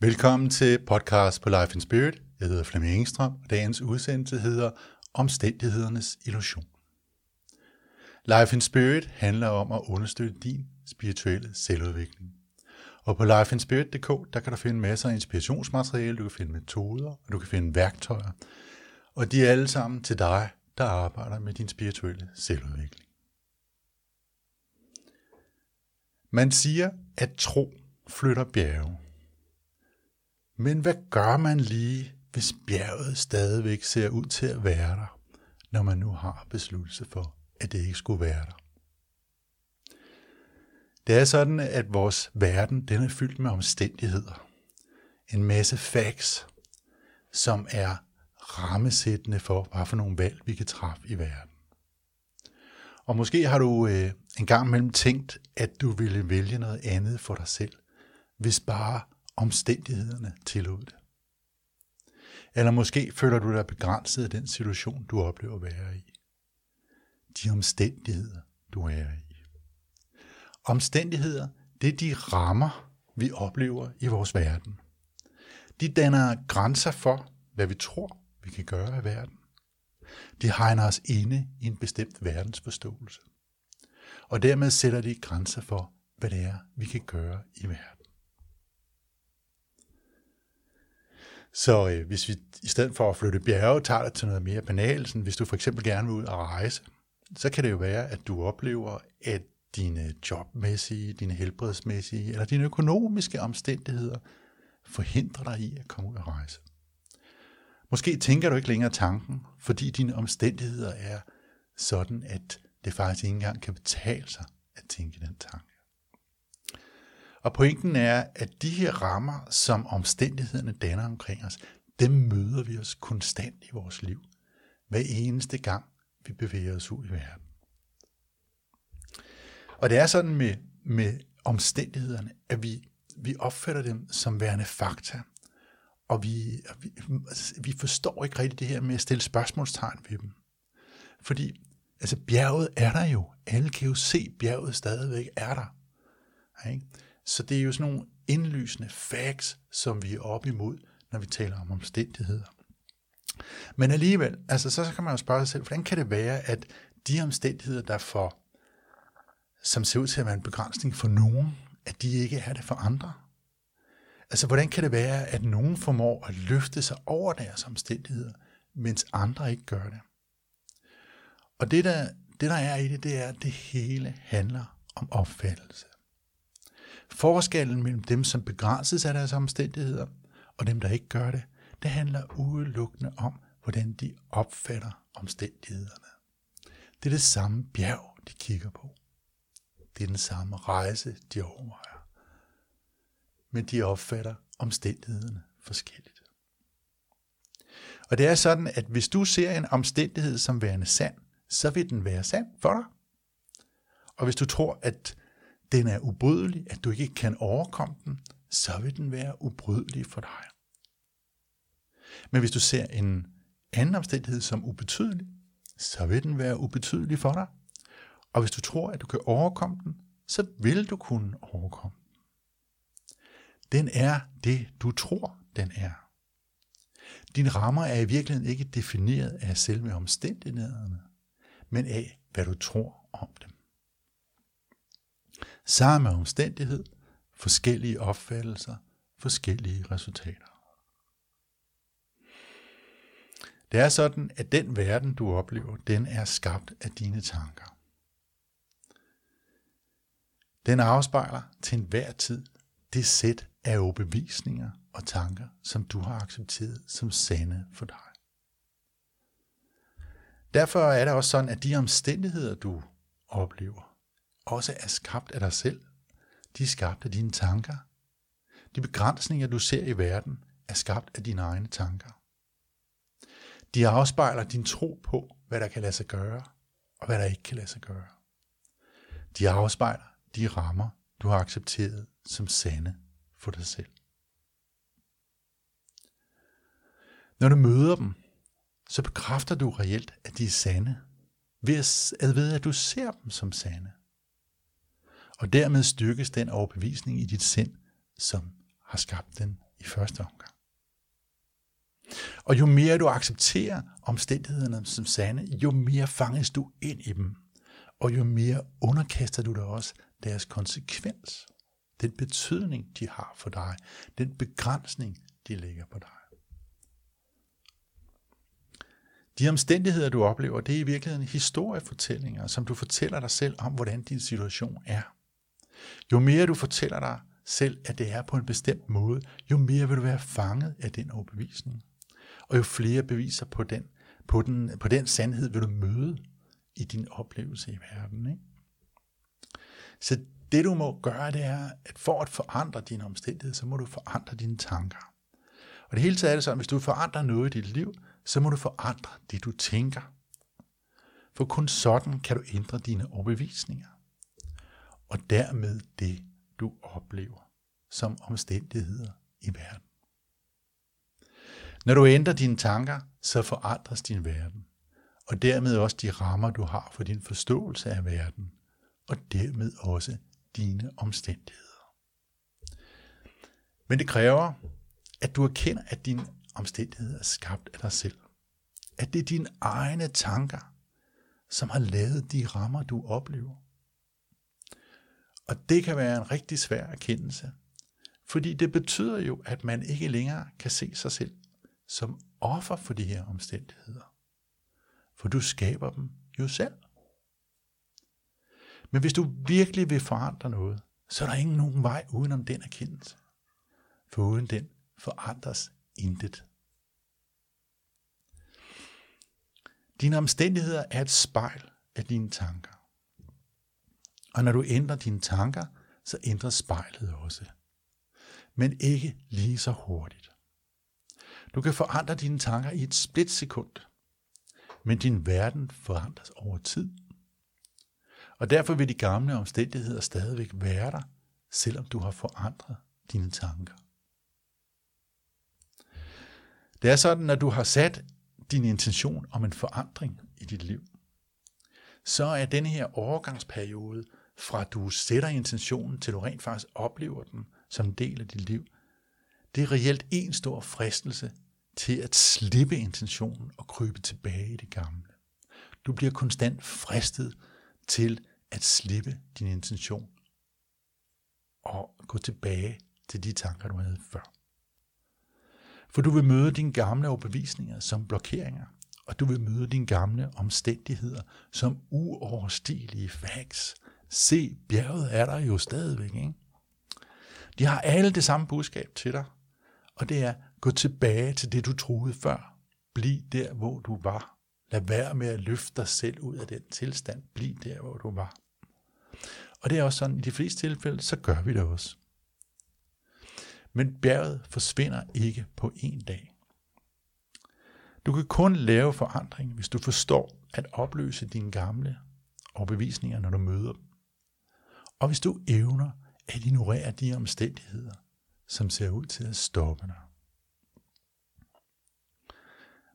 Velkommen til podcast på Life in Spirit. Jeg hedder Flemming Engstrøm, og dagens udsendelse hedder Omstændighedernes illusion. Life in Spirit handler om at understøtte din spirituelle selvudvikling. Og på lifeinspirit.dk, der kan du finde masser af inspirationsmateriale, du kan finde metoder, og du kan finde værktøjer. Og de er alle sammen til dig, der arbejder med din spirituelle selvudvikling. Man siger, at tro flytter bjerge. Men hvad gør man lige, hvis bjerget stadigvæk ser ud til at være der, når man nu har besluttet sig for, at det ikke skulle være der? Det er sådan, at vores verden den er fyldt med omstændigheder. En masse facts, som er rammesættende for, hvad for nogle valg vi kan træffe i verden. Og måske har du øh, en gang imellem tænkt, at du ville vælge noget andet for dig selv, hvis bare omstændighederne tillod det. Eller måske føler du dig begrænset af den situation, du oplever at være i. De omstændigheder, du er i. Omstændigheder, det er de rammer, vi oplever i vores verden. De danner grænser for, hvad vi tror, vi kan gøre i verden. De hegner os inde i en bestemt verdensforståelse. Og dermed sætter de grænser for, hvad det er, vi kan gøre i verden. Så øh, hvis vi i stedet for at flytte bjerge, tager det til noget mere banalt, sådan hvis du for eksempel gerne vil ud og rejse, så kan det jo være, at du oplever, at dine jobmæssige, dine helbredsmæssige eller dine økonomiske omstændigheder forhindrer dig i at komme ud og rejse. Måske tænker du ikke længere tanken, fordi dine omstændigheder er sådan, at det faktisk ikke engang kan betale sig at tænke den tanke. Og pointen er, at de her rammer, som omstændighederne danner omkring os, dem møder vi os konstant i vores liv. Hver eneste gang, vi bevæger os ud i verden. Og det er sådan med, med omstændighederne, at vi, vi opfatter dem som værende fakta. Og vi, vi, vi forstår ikke rigtigt det her med at stille spørgsmålstegn ved dem. Fordi altså bjerget er der jo. Alle kan jo se, at bjerget stadigvæk er der. Ikke? Så det er jo sådan nogle indlysende facts, som vi er op imod, når vi taler om omstændigheder. Men alligevel, altså så kan man jo spørge sig selv, hvordan kan det være, at de omstændigheder, der for, som ser ud til at være en begrænsning for nogen, at de ikke er det for andre? Altså, hvordan kan det være, at nogen formår at løfte sig over deres omstændigheder, mens andre ikke gør det? Og det der, det, der er i det, det er, at det hele handler om opfattelse. Forskellen mellem dem, som begrænses af deres omstændigheder, og dem, der ikke gør det, det handler udelukkende om, hvordan de opfatter omstændighederne. Det er det samme bjerg, de kigger på. Det er den samme rejse, de overvejer. Men de opfatter omstændighederne forskelligt. Og det er sådan, at hvis du ser en omstændighed som værende sand, så vil den være sand for dig. Og hvis du tror, at den er ubrydelig, at du ikke kan overkomme den, så vil den være ubrydelig for dig. Men hvis du ser en anden omstændighed som ubetydelig, så vil den være ubetydelig for dig. Og hvis du tror, at du kan overkomme den, så vil du kunne overkomme den. Den er det, du tror, den er. Dine rammer er i virkeligheden ikke defineret af selve omstændighederne, men af, hvad du tror om dem. Samme omstændighed, forskellige opfattelser, forskellige resultater. Det er sådan, at den verden, du oplever, den er skabt af dine tanker. Den afspejler til enhver tid det sæt af overbevisninger og tanker, som du har accepteret som sande for dig. Derfor er det også sådan, at de omstændigheder, du oplever, også er skabt af dig selv. De er skabt af dine tanker. De begrænsninger, du ser i verden, er skabt af dine egne tanker. De afspejler din tro på, hvad der kan lade sig gøre, og hvad der ikke kan lade sig gøre. De afspejler de rammer, du har accepteret som sande for dig selv. Når du møder dem, så bekræfter du reelt, at de er sande, ved at, ved at du ser dem som sande og dermed styrkes den overbevisning i dit sind, som har skabt den i første omgang. Og jo mere du accepterer omstændighederne som sande, jo mere fanges du ind i dem, og jo mere underkaster du dig også deres konsekvens, den betydning, de har for dig, den begrænsning, de lægger på dig. De omstændigheder, du oplever, det er i virkeligheden historiefortællinger, som du fortæller dig selv om, hvordan din situation er. Jo mere du fortæller dig selv, at det er på en bestemt måde, jo mere vil du være fanget af den overbevisning. Og jo flere beviser på den, på den, på den sandhed vil du møde i din oplevelse i verden. Ikke? Så det du må gøre, det er, at for at forandre dine omstændigheder, så må du forandre dine tanker. Og det hele taget er det sådan, hvis du forandrer noget i dit liv, så må du forandre det, du tænker. For kun sådan kan du ændre dine overbevisninger. Og dermed det, du oplever som omstændigheder i verden. Når du ændrer dine tanker, så forandres din verden, og dermed også de rammer, du har for din forståelse af verden, og dermed også dine omstændigheder. Men det kræver, at du erkender, at dine omstændigheder er skabt af dig selv. At det er dine egne tanker, som har lavet de rammer, du oplever. Og det kan være en rigtig svær erkendelse, fordi det betyder jo, at man ikke længere kan se sig selv som offer for de her omstændigheder. For du skaber dem jo selv. Men hvis du virkelig vil forandre noget, så er der ingen nogen vej udenom den erkendelse. For uden den forandres intet. Dine omstændigheder er et spejl af dine tanker. Og når du ændrer dine tanker, så ændrer spejlet også. Men ikke lige så hurtigt. Du kan forandre dine tanker i et splitsekund, men din verden forandres over tid. Og derfor vil de gamle omstændigheder stadigvæk være der, selvom du har forandret dine tanker. Det er sådan, at du har sat din intention om en forandring i dit liv, så er denne her overgangsperiode, fra du sætter intentionen til du rent faktisk oplever den som en del af dit liv, det er reelt en stor fristelse til at slippe intentionen og krybe tilbage i det gamle. Du bliver konstant fristet til at slippe din intention og gå tilbage til de tanker, du havde før. For du vil møde dine gamle overbevisninger som blokeringer, og du vil møde dine gamle omstændigheder som uoverstigelige facts. Se, bjerget er der jo stadigvæk, ikke? De har alle det samme budskab til dig, og det er, gå tilbage til det, du troede før. Bliv der, hvor du var. Lad være med at løfte dig selv ud af den tilstand. Bliv der, hvor du var. Og det er også sådan, i de fleste tilfælde, så gør vi det også. Men bjerget forsvinder ikke på en dag. Du kan kun lave forandring, hvis du forstår at opløse dine gamle overbevisninger, når du møder dem. Og hvis du evner at ignorere de omstændigheder, som ser ud til at stoppe dig.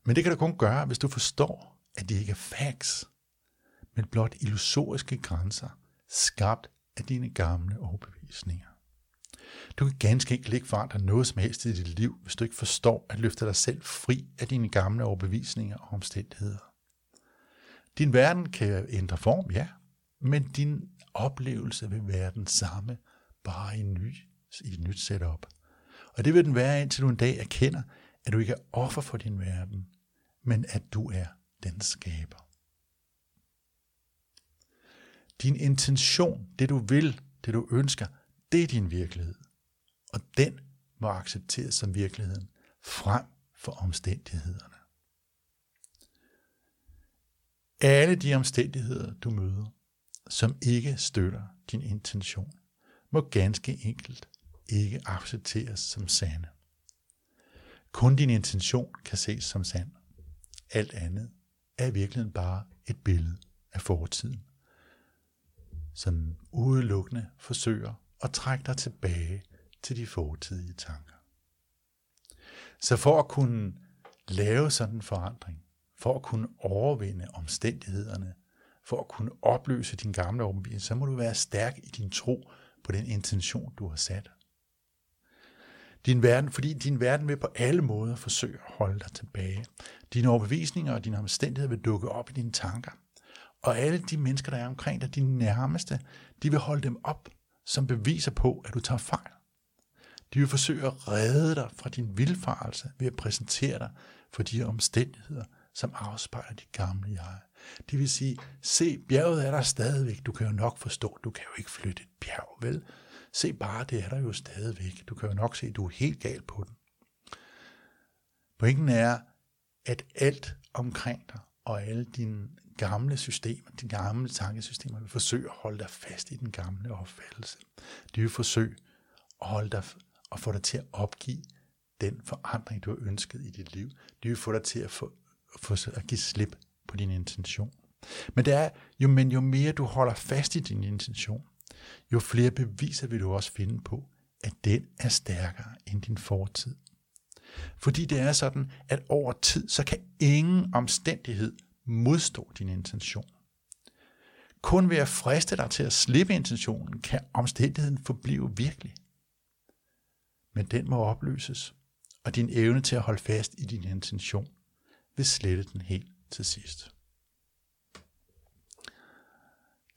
Men det kan du kun gøre, hvis du forstår, at det ikke er facts, men blot illusoriske grænser, skabt af dine gamle overbevisninger. Du kan ganske enkelt ikke forandre noget som helst i dit liv, hvis du ikke forstår at løfte dig selv fri af dine gamle overbevisninger og omstændigheder. Din verden kan ændre form, ja, men din oplevelse vil være den samme, bare i, en ny, i et nyt setup. Og det vil den være, indtil du en dag erkender, at du ikke er offer for din verden, men at du er den skaber. Din intention, det du vil, det du ønsker, det er din virkelighed. Og den må accepteres som virkeligheden frem for omstændighederne. Alle de omstændigheder, du møder, som ikke støtter din intention, må ganske enkelt ikke accepteres som sande. Kun din intention kan ses som sand. Alt andet er i virkeligheden bare et billede af fortiden, som udelukkende forsøger at trække dig tilbage til de fortidige tanker. Så for at kunne lave sådan en forandring, for at kunne overvinde omstændighederne, for at kunne opløse din gamle overbevisning, så må du være stærk i din tro på den intention, du har sat. Din verden, fordi din verden vil på alle måder forsøge at holde dig tilbage. Dine overbevisninger og dine omstændigheder vil dukke op i dine tanker. Og alle de mennesker, der er omkring dig, dine nærmeste, de vil holde dem op som beviser på, at du tager fejl. De vil forsøge at redde dig fra din vilfarelse ved at præsentere dig for de omstændigheder, som afspejler dit gamle jeg. Det vil sige, se, bjerget er der stadigvæk. Du kan jo nok forstå, du kan jo ikke flytte et bjerg, vel? Se bare, det er der jo stadigvæk. Du kan jo nok se, du er helt gal på den. Pointen er, at alt omkring dig og alle dine gamle systemer, dine gamle tankesystemer, vil forsøge at holde dig fast i den gamle opfattelse. De vil forsøge at holde dig og få dig til at opgive den forandring, du har ønsket i dit liv. De vil få dig til at, få, få, at give slip på din intention. Men, det er, jo, men jo mere du holder fast i din intention, jo flere beviser vil du også finde på, at den er stærkere end din fortid. Fordi det er sådan, at over tid, så kan ingen omstændighed modstå din intention. Kun ved at friste dig til at slippe intentionen, kan omstændigheden forblive virkelig. Men den må opløses, og din evne til at holde fast i din intention vil slette den helt til sidst.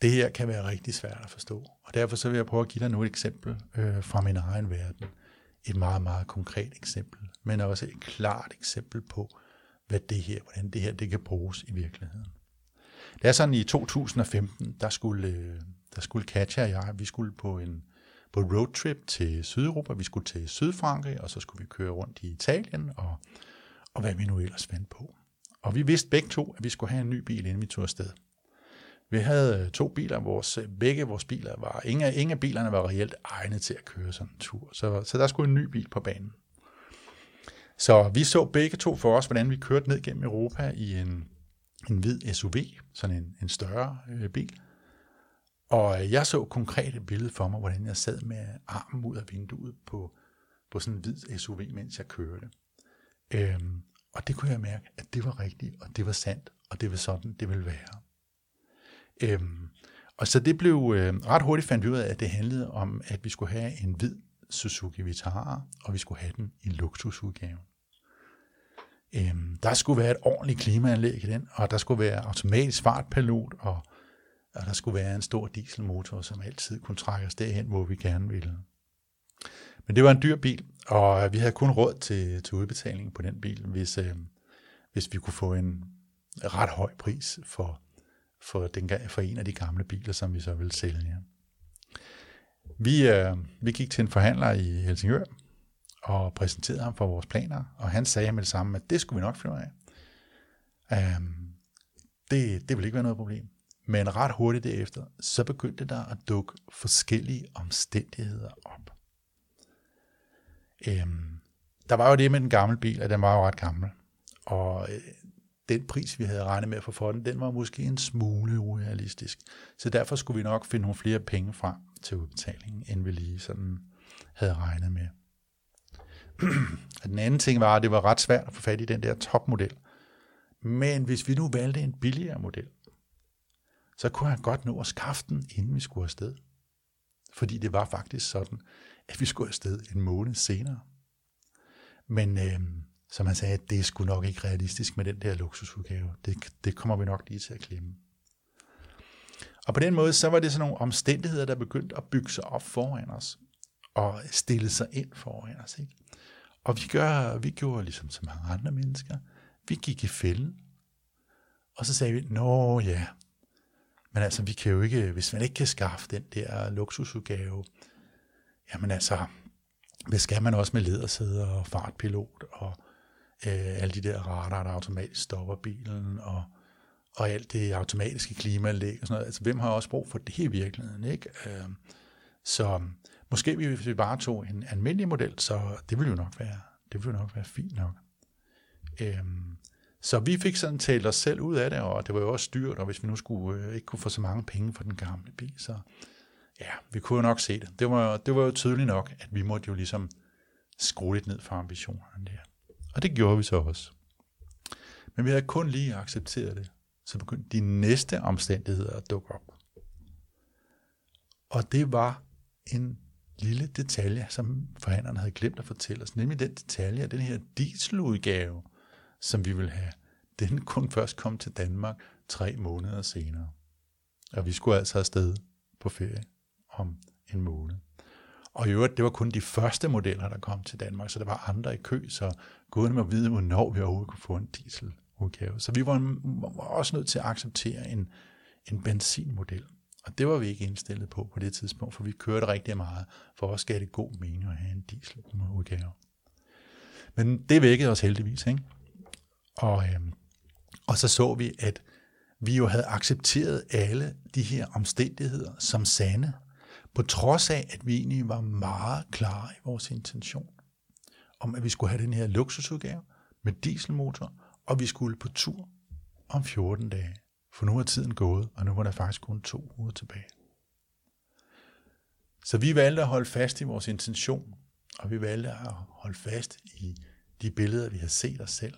Det her kan være rigtig svært at forstå, og derfor så vil jeg prøve at give dig nu et eksempel øh, fra min egen verden. Et meget, meget konkret eksempel, men også et klart eksempel på, hvad det her, hvordan det her det kan bruges i virkeligheden. Det er sådan i 2015, der skulle, øh, der skulle Katja og jeg, vi skulle på en på roadtrip til Sydeuropa. Vi skulle til Sydfrankrig, og så skulle vi køre rundt i Italien, og, og hvad vi nu ellers fandt på. Og vi vidste begge to, at vi skulle have en ny bil, inden vi tog afsted. Vi havde øh, to biler, vores, øh, begge vores biler var, ingen, ingen af bilerne var reelt egnet til at køre sådan en tur, så, så der skulle en ny bil på banen. Så vi så begge to for os, hvordan vi kørte ned gennem Europa i en, en hvid SUV, sådan en, en større øh, bil. Og øh, jeg så konkret et billede for mig, hvordan jeg sad med armen ud af vinduet på, på sådan en hvid SUV, mens jeg kørte. Øhm, og det kunne jeg mærke, at det var rigtigt, og det var sandt, og det var sådan, det ville være. Øhm, og så det blev øh, ret hurtigt fandt vi ud af, at det handlede om, at vi skulle have en hvid Suzuki Vitara, og vi skulle have den i luksusudgave. Øhm, der skulle være et ordentligt klimaanlæg i den, og der skulle være automatisk fartpilot, og, og der skulle være en stor dieselmotor, som altid kunne trække os derhen, hvor vi gerne ville. Men det var en dyr bil, og vi havde kun råd til, til udbetaling på den bil, hvis, øh, hvis vi kunne få en ret høj pris for, for, den, for en af de gamle biler, som vi så ville sælge. Vi, øh, vi gik til en forhandler i Helsingør og præsenterede ham for vores planer, og han sagde med det samme, at det skulle vi nok finde ud af. Øh, det, det ville ikke være noget problem. Men ret hurtigt derefter, så begyndte der at dukke forskellige omstændigheder op. Øhm, der var jo det med den gamle bil, at den var jo ret gammel. Og øh, den pris, vi havde regnet med at få for den, den var måske en smule urealistisk. Så derfor skulle vi nok finde nogle flere penge frem til udbetalingen, end vi lige sådan havde regnet med. den anden ting var, at det var ret svært at få fat i den der topmodel. Men hvis vi nu valgte en billigere model, så kunne han godt nå at skaffe den, inden vi skulle afsted. Fordi det var faktisk sådan, at vi skulle afsted en måned senere. Men øh, som han sagde, det er sgu nok ikke realistisk med den der luksusudgave. Det, det kommer vi nok lige til at klemme. Og på den måde, så var det sådan nogle omstændigheder, der begyndte at bygge sig op foran os, og stille sig ind foran os. Ikke? Og vi, gør, vi gjorde ligesom så mange andre mennesker. Vi gik i fælden, og så sagde vi, nå ja, men altså, vi kan jo ikke, hvis man ikke kan skaffe den der luksusudgave, jamen altså, hvad skal man også med ledersæder og fartpilot og øh, alle de der radar, der automatisk stopper bilen og og alt det automatiske klimaanlæg og sådan noget. Altså, hvem har også brug for det i virkeligheden, ikke? Øh, så måske hvis vi bare tog en almindelig model, så det ville jo nok være, det ville jo nok være fint nok. Øh, så vi fik sådan talt os selv ud af det, og det var jo også dyrt, og hvis vi nu skulle øh, ikke kunne få så mange penge for den gamle bil, så ja, vi kunne jo nok se det. Det var, det var jo tydeligt nok, at vi måtte jo ligesom skrue lidt ned for ambitionerne der. Og det gjorde vi så også. Men vi havde kun lige accepteret det så begyndte de næste omstændigheder at dukke op. Og det var en lille detalje, som forhandlerne havde glemt at fortælle os, nemlig den detalje af den her dieseludgave, som vi vil have. Den kunne først komme til Danmark tre måneder senere. Og vi skulle altså afsted på ferie om en måned. Og i øvrigt, det var kun de første modeller, der kom til Danmark, så der var andre i kø, så gudene må vide, hvornår vi overhovedet kunne få en dieseludgave. Så vi var, var også nødt til at acceptere en, en benzinmodel. Og det var vi ikke indstillet på på det tidspunkt, for vi kørte rigtig meget. For os gav det god mening at have en dieseludgave. Men det vækkede os heldigvis, ikke? Og, øhm, og så så vi, at vi jo havde accepteret alle de her omstændigheder som sande, på trods af, at vi egentlig var meget klare i vores intention om, at vi skulle have den her luksusudgave med dieselmotor, og vi skulle på tur om 14 dage. For nu er tiden gået, og nu var der faktisk kun to uger tilbage. Så vi valgte at holde fast i vores intention, og vi valgte at holde fast i de billeder, vi har set os selv,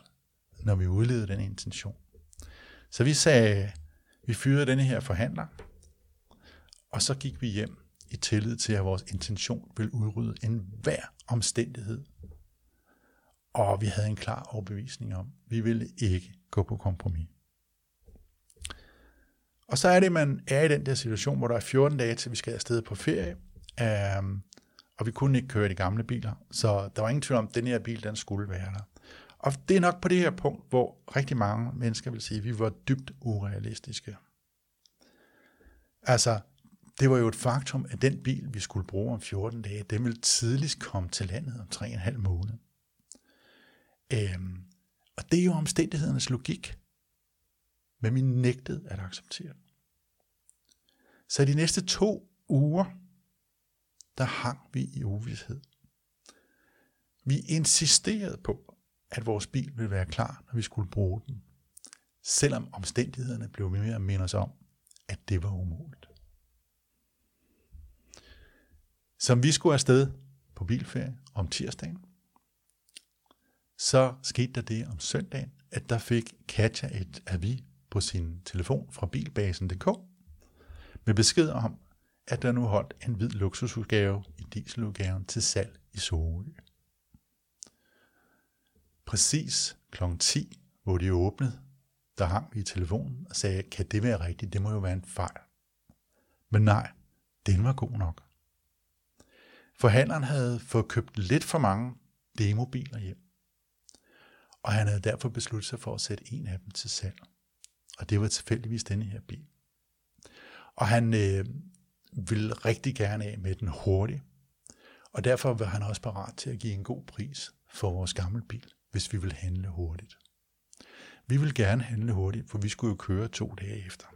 når vi udlevede den intention. Så vi sagde, vi fyrede denne her forhandler, og så gik vi hjem i tillid til, at vores intention vil udrydde enhver omstændighed. Og vi havde en klar overbevisning om, at vi ville ikke gå på kompromis. Og så er det, man er i den der situation, hvor der er 14 dage til, vi skal afsted på ferie, um, og vi kunne ikke køre de gamle biler, så der var ingen tvivl om, at den her bil, den skulle være der. Og det er nok på det her punkt, hvor rigtig mange mennesker vil sige, at vi var dybt urealistiske. Altså, det var jo et faktum, at den bil, vi skulle bruge om 14 dage, den ville tidligst komme til landet om 3,5 måneder. Øhm, og det er jo omstændighedernes logik men vi nægtede at acceptere den. Så de næste to uger, der hang vi i uvidshed. Vi insisterede på, at vores bil ville være klar, når vi skulle bruge den, selvom omstændighederne blev mere og mere os om, at det var umuligt. Som vi skulle afsted på bilferie om tirsdagen, så skete der det om søndagen, at der fik Katja et avis på sin telefon fra bilbasen.dk med besked om, at der nu holdt en hvid luksusudgave i dieseludgaven til salg i Sorø. Præcis kl. 10, hvor de åbnede, der hang vi i telefonen og sagde, kan det være rigtigt? Det må jo være en fejl. Men nej, den var god nok. Forhandleren havde fået købt lidt for mange demobiler hjem, og han havde derfor besluttet sig for at sætte en af dem til salg. Og det var tilfældigvis denne her bil. Og han øh, ville rigtig gerne af med den hurtigt. Og derfor var han også parat til at give en god pris for vores gamle bil, hvis vi ville handle hurtigt. Vi ville gerne handle hurtigt, for vi skulle jo køre to dage efter.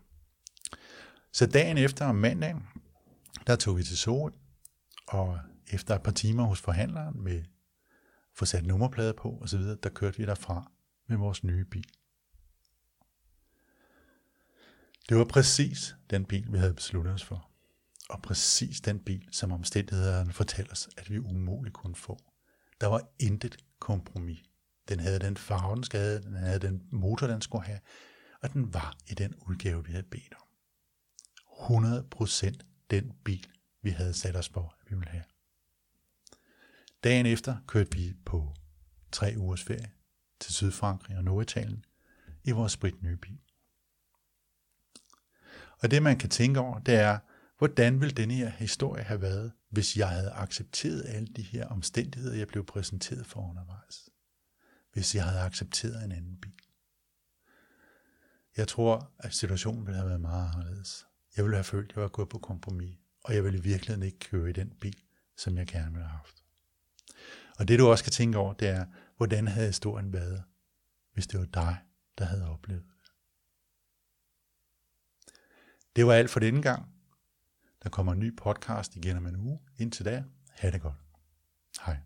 Så dagen efter om mandagen, der tog vi til Sorø, og efter et par timer hos forhandleren med få sat nummerplader på osv., der kørte vi derfra med vores nye bil. Det var præcis den bil, vi havde besluttet os for. Og præcis den bil, som omstændighederne fortæller os, at vi umuligt kunne få. Der var intet kompromis. Den havde den farve, den skade, have, den havde den motor, den skulle have, og den var i den udgave, vi havde bedt om. 100% den bil, vi havde sat os for, at vi ville have. Dagen efter kørte vi på tre ugers ferie til Sydfrankrig og Norditalien i vores spritnye bil. Og det, man kan tænke over, det er, hvordan ville denne her historie have været, hvis jeg havde accepteret alle de her omstændigheder, jeg blev præsenteret for undervejs? Hvis jeg havde accepteret en anden bil? Jeg tror, at situationen ville have været meget anderledes. Jeg ville have følt, at jeg var gået på kompromis, og jeg ville i virkeligheden ikke køre i den bil, som jeg gerne ville have haft. Og det du også kan tænke over, det er, hvordan havde historien været, hvis det var dig, der havde oplevet det var alt for denne gang. Der kommer en ny podcast igen om en uge. Indtil da, ha' det godt. Hej.